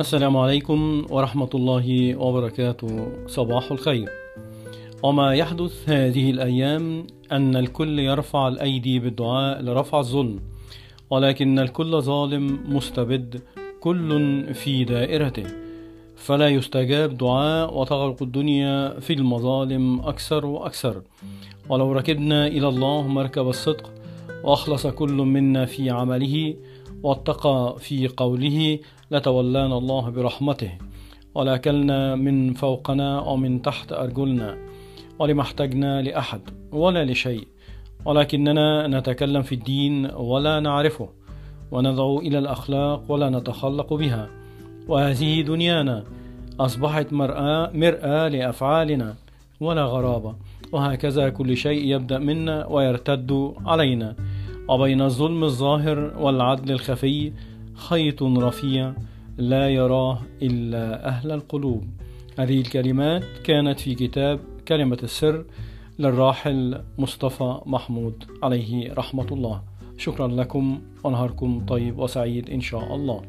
السلام عليكم ورحمة الله وبركاته. صباح الخير. وما يحدث هذه الأيام أن الكل يرفع الأيدي بالدعاء لرفع الظلم ولكن الكل ظالم مستبد كل في دائرته. فلا يستجاب دعاء وتغرق الدنيا في المظالم أكثر وأكثر. ولو ركبنا إلى الله مركب الصدق وأخلص كل منا في عمله واتقى في قوله لتولانا الله برحمته ولكلنا من فوقنا ومن تحت أرجلنا ولما احتجنا لأحد ولا لشيء ولكننا نتكلم في الدين ولا نعرفه وندعو إلى الأخلاق ولا نتخلق بها وهذه دنيانا أصبحت مرآة, مرآة لأفعالنا ولا غرابة وهكذا كل شيء يبدأ منا ويرتد علينا. وبين الظلم الظاهر والعدل الخفي خيط رفيع لا يراه إلا أهل القلوب. هذه الكلمات كانت في كتاب كلمة السر للراحل مصطفى محمود عليه رحمة الله. شكرا لكم ونهاركم طيب وسعيد إن شاء الله.